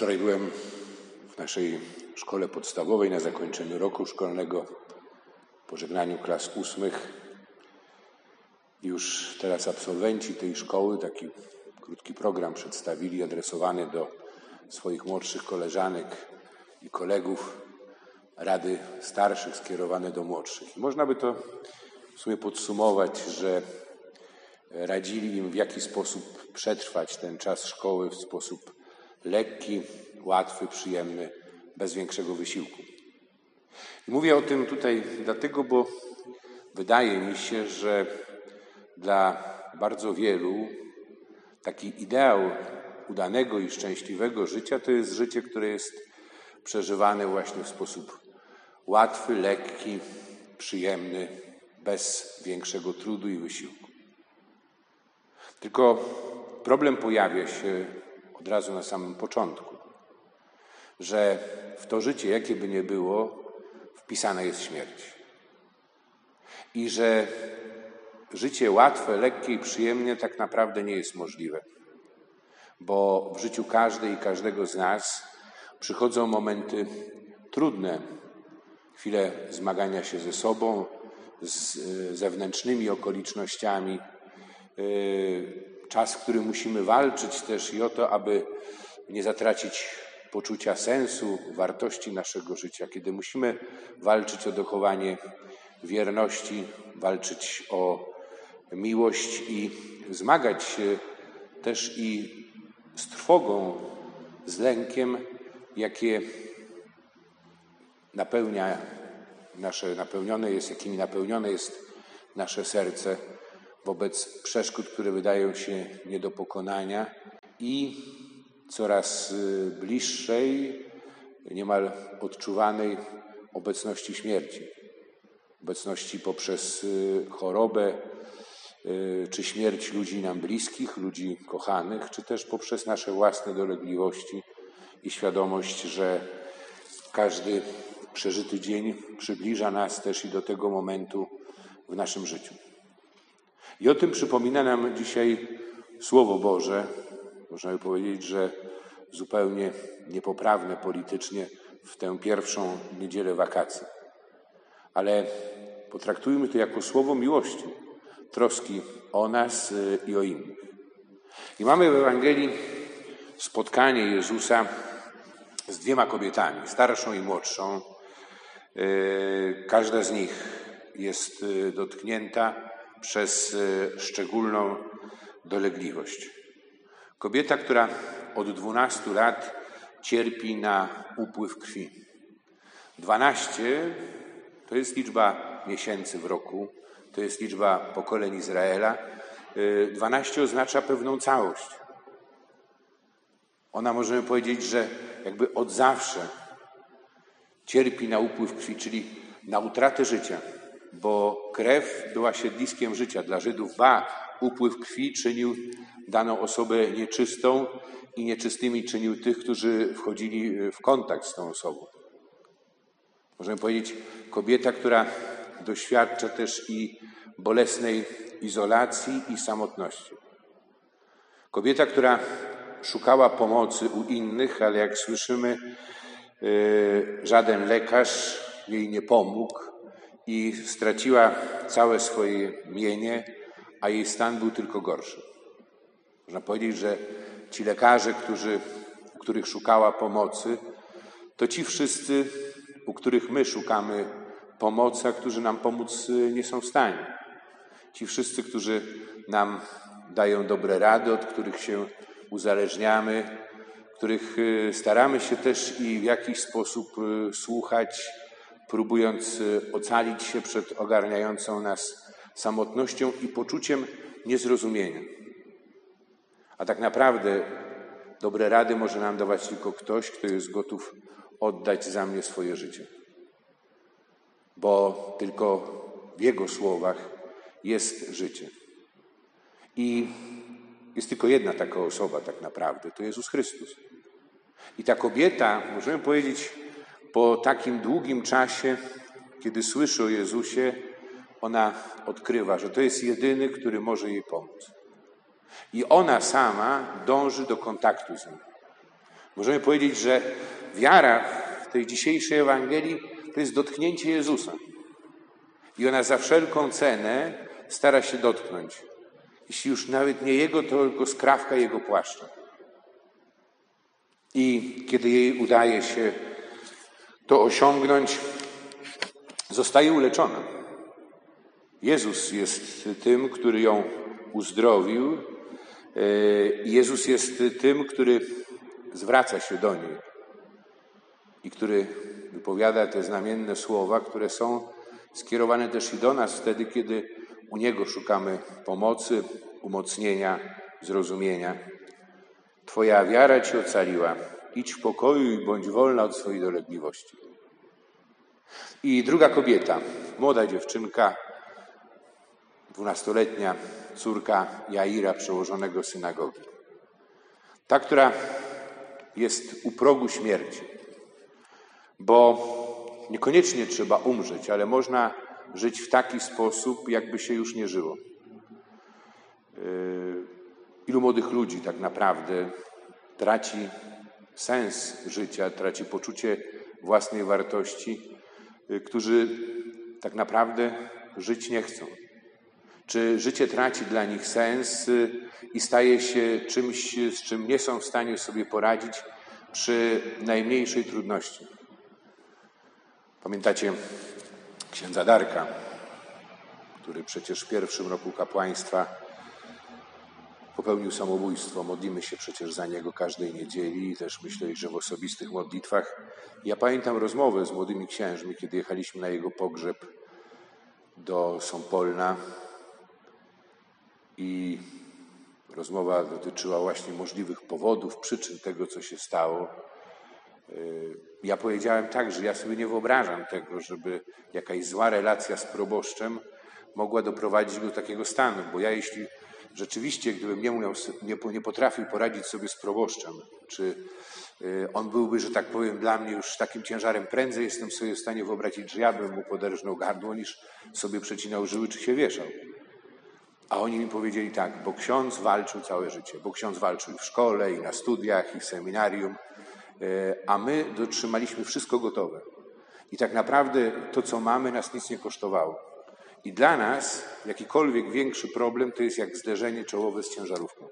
Wczoraj byłem w naszej szkole podstawowej na zakończeniu roku szkolnego, pożegnaniu klas ósmych. Już teraz absolwenci tej szkoły taki krótki program przedstawili, adresowany do swoich młodszych koleżanek i kolegów, rady starszych skierowane do młodszych. I można by to w sumie podsumować, że radzili im, w jaki sposób przetrwać ten czas szkoły w sposób lekki, łatwy, przyjemny, bez większego wysiłku. I mówię o tym tutaj dlatego, bo wydaje mi się, że dla bardzo wielu taki ideał udanego i szczęśliwego życia to jest życie, które jest przeżywane właśnie w sposób łatwy, lekki, przyjemny, bez większego trudu i wysiłku. Tylko problem pojawia się od razu na samym początku, że w to życie, jakie by nie było, wpisana jest śmierć. I że życie łatwe, lekkie i przyjemne tak naprawdę nie jest możliwe, bo w życiu każdej i każdego z nas przychodzą momenty trudne, chwile zmagania się ze sobą, z zewnętrznymi okolicznościami, czas, w którym musimy walczyć też i o to, aby nie zatracić poczucia sensu, wartości naszego życia, kiedy musimy walczyć o dochowanie wierności, walczyć o miłość i zmagać się też i z trwogą, z lękiem, jakie napełnia nasze, napełnione jest, jakimi napełnione jest nasze serce wobec przeszkód, które wydają się nie do pokonania i coraz y, bliższej, niemal odczuwanej obecności śmierci. Obecności poprzez y, chorobę, y, czy śmierć ludzi nam bliskich, ludzi kochanych, czy też poprzez nasze własne dolegliwości i świadomość, że każdy przeżyty dzień przybliża nas też i do tego momentu w naszym życiu. I o tym przypomina nam dzisiaj Słowo Boże. Można by powiedzieć, że zupełnie niepoprawne politycznie w tę pierwszą niedzielę wakacji. Ale potraktujmy to jako słowo miłości, troski o nas y, i o innych. I mamy w Ewangelii spotkanie Jezusa z dwiema kobietami, starszą i młodszą. Y, każda z nich jest y, dotknięta przez e, szczególną dolegliwość. Kobieta, która od 12 lat cierpi na upływ krwi. 12 to jest liczba miesięcy w roku, to jest liczba pokoleń Izraela. 12 e, oznacza pewną całość. Ona możemy powiedzieć, że jakby od zawsze cierpi na upływ krwi, czyli na utratę życia bo krew była siedliskiem życia. Dla Żydów ba, upływ krwi czynił daną osobę nieczystą i nieczystymi czynił tych, którzy wchodzili w kontakt z tą osobą. Możemy powiedzieć, kobieta, która doświadcza też i bolesnej izolacji i samotności. Kobieta, która szukała pomocy u innych, ale jak słyszymy, yy, żaden lekarz jej nie pomógł, i straciła całe swoje mienie, a jej stan był tylko gorszy. Można powiedzieć, że ci lekarze, którzy, których szukała pomocy, to ci wszyscy, u których my szukamy pomocy, a którzy nam pomóc nie są w stanie. Ci wszyscy, którzy nam dają dobre rady, od których się uzależniamy, których y, staramy się też i w jakiś sposób y, słuchać, próbując y, ocalić się przed ogarniającą nas samotnością i poczuciem niezrozumienia. A tak naprawdę dobre rady może nam dawać tylko ktoś, kto jest gotów oddać za mnie swoje życie. Bo tylko w Jego słowach jest życie. I jest tylko jedna taka osoba, tak naprawdę to Jezus Chrystus. I ta kobieta, możemy powiedzieć, po takim długim czasie, kiedy słyszy o Jezusie, ona odkrywa, że to jest jedyny, który może jej pomóc. I ona sama dąży do kontaktu z nim. Możemy powiedzieć, że wiara w tej dzisiejszej Ewangelii to jest dotknięcie Jezusa. I ona za wszelką cenę stara się dotknąć. Jeśli już nawet nie Jego, to tylko skrawka Jego płaszcza. I kiedy jej udaje się to osiągnąć, zostaje uleczona. Jezus jest tym, który ją uzdrowił. E, Jezus jest tym, który zwraca się do niej i który wypowiada te znamienne słowa, które są skierowane też i do nas wtedy, kiedy u Niego szukamy pomocy, umocnienia, zrozumienia. Twoja wiara Ci ocaliła. Idź w pokoju i bądź wolna od swojej dolegliwości. I druga kobieta, młoda dziewczynka, dwunastoletnia córka Jaira, przełożonego synagogi. Ta, która jest u progu śmierci, bo niekoniecznie trzeba umrzeć, ale można żyć w taki sposób, jakby się już nie żyło. Yy, ilu młodych ludzi tak naprawdę traci sens życia, traci poczucie własnej wartości, yy, którzy tak naprawdę żyć nie chcą. Czy życie traci dla nich sens yy, i staje się czymś, z czym nie są w stanie sobie poradzić przy najmniejszej trudności? Pamiętacie księdza Darka, który przecież w pierwszym roku kapłaństwa popełnił samobójstwo. Modlimy się przecież za niego każdej niedzieli, też myślę, że w osobistych modlitwach. Ja pamiętam rozmowę z młodymi księżmi, kiedy jechaliśmy na jego pogrzeb do Sąpolna i rozmowa dotyczyła właśnie możliwych powodów, przyczyn tego, co się stało. Y, ja powiedziałem tak, że ja sobie nie wyobrażam tego, żeby jakaś zła relacja z proboszczem mogła doprowadzić do takiego stanu, bo ja jeśli rzeczywiście, gdybym nie, umiał, nie, nie potrafił poradzić sobie z proboszczem, czy y, on byłby, że tak powiem, dla mnie już takim ciężarem, prędzej jestem sobie w stanie wyobrazić, że ja bym mu poderżnął gardło, niż sobie przecinał żyły, czy się wieszał. A oni mi powiedzieli tak, bo ksiądz walczył całe życie, bo ksiądz walczył w szkole, i na studiach, i w seminarium, a my dotrzymaliśmy wszystko gotowe. I tak naprawdę to, co mamy, nas nic nie kosztowało. I dla nas jakikolwiek większy problem to jest jak zderzenie czołowe z ciężarówką.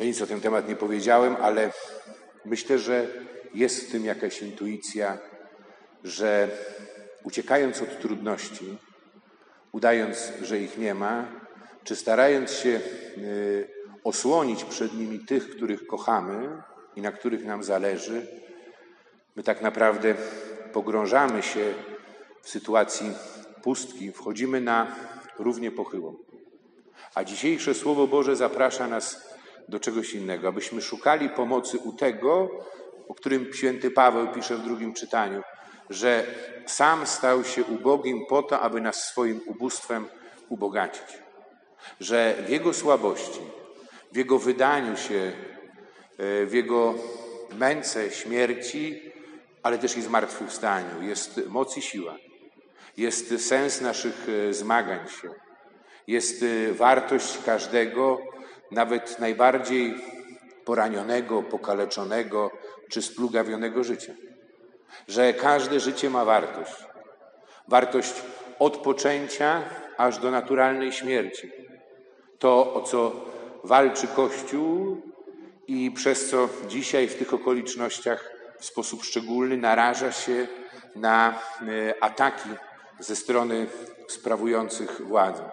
Ja nic o ten temat nie powiedziałem, ale myślę, że jest w tym jakaś intuicja, że uciekając od trudności, udając, że ich nie ma, czy starając się e, osłonić przed nimi tych, których kochamy i na których nam zależy, my tak naprawdę pogrążamy się w sytuacji pustki, wchodzimy na równie pochyłą. A dzisiejsze Słowo Boże zaprasza nas do czegoś innego, abyśmy szukali pomocy u tego, o którym święty Paweł pisze w drugim czytaniu, że sam stał się ubogim po to, aby nas swoim ubóstwem ubogacić. Że w Jego słabości, w Jego wydaniu się, e, w Jego męce, śmierci, ale też i zmartwychwstaniu. Jest moc i siła. Jest sens naszych e, zmagań się. Jest e, wartość każdego, nawet najbardziej poranionego, pokaleczonego czy splugawionego życia. Że każde życie ma wartość. Wartość od poczęcia aż do naturalnej śmierci. To, o co walczy Kościół i przez co dzisiaj w tych okolicznościach w sposób szczególny naraża się na e, ataki ze strony sprawujących władzę.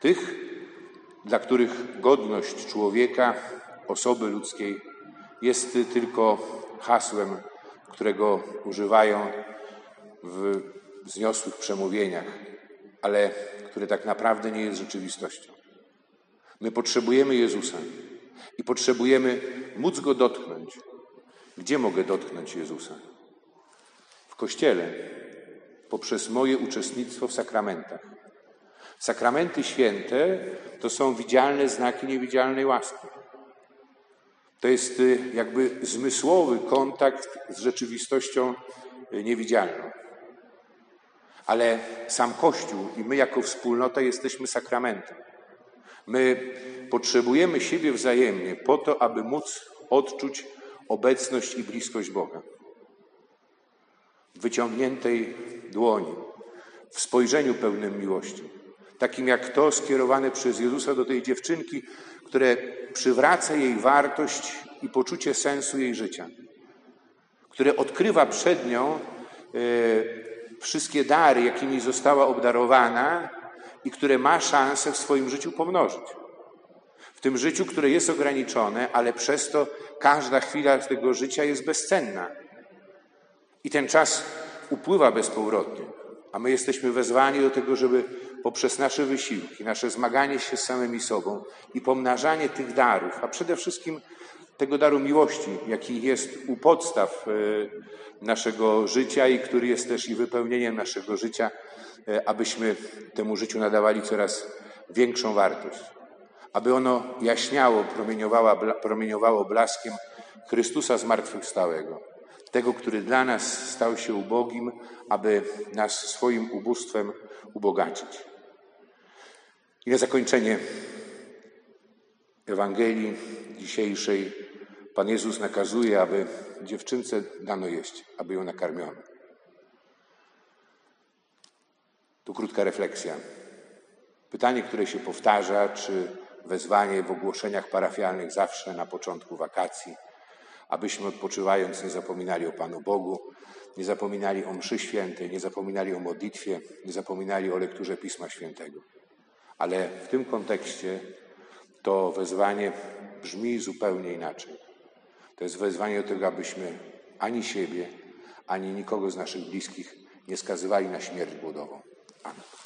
Tych, dla których godność człowieka, osoby ludzkiej jest tylko hasłem, którego używają w wzniosłych przemówieniach, ale które tak naprawdę nie jest rzeczywistością. My potrzebujemy Jezusa i potrzebujemy móc Go dotknąć. Gdzie mogę dotknąć Jezusa? W Kościele, poprzez moje uczestnictwo w sakramentach. Sakramenty święte to są widzialne znaki niewidzialnej łaski. To jest y, jakby zmysłowy kontakt z rzeczywistością y, niewidzialną. Ale sam Kościół i my jako wspólnota jesteśmy sakramentem. My potrzebujemy siebie wzajemnie po to, aby móc odczuć obecność i bliskość Boga. W wyciągniętej dłoni, w spojrzeniu pełnym miłości. Takim jak to skierowane przez Jezusa do tej dziewczynki, które przywraca jej wartość i poczucie sensu jej życia, które odkrywa przed nią e, wszystkie dary, jakimi została obdarowana i które ma szansę w swoim życiu pomnożyć. W tym życiu, które jest ograniczone, ale przez to każda chwila tego życia jest bezcenna. I ten czas upływa bezpowrotnie, a my jesteśmy wezwani do tego, żeby poprzez nasze wysiłki, nasze zmaganie się z samymi sobą i pomnażanie tych darów, a przede wszystkim tego daru miłości, jaki jest u podstaw e, naszego życia i który jest też i wypełnieniem naszego życia, e, abyśmy temu życiu nadawali coraz większą wartość. Aby ono jaśniało, promieniowało blaskiem Chrystusa zmartwychwstałego. Tego, który dla nas stał się ubogim, aby nas swoim ubóstwem ubogacić. I na zakończenie Ewangelii dzisiejszej Pan Jezus nakazuje, aby dziewczynce dano jeść, aby ją nakarmiono. Tu krótka refleksja. Pytanie, które się powtarza, czy wezwanie w ogłoszeniach parafialnych zawsze na początku wakacji, abyśmy odpoczywając nie zapominali o Panu Bogu, nie zapominali o mszy świętej, nie zapominali o modlitwie, nie zapominali o lekturze Pisma Świętego. Ale w tym kontekście to wezwanie brzmi zupełnie inaczej. To jest wezwanie do tego, abyśmy ani siebie, ani nikogo z naszych bliskich nie skazywali na śmierć głodową. Amen.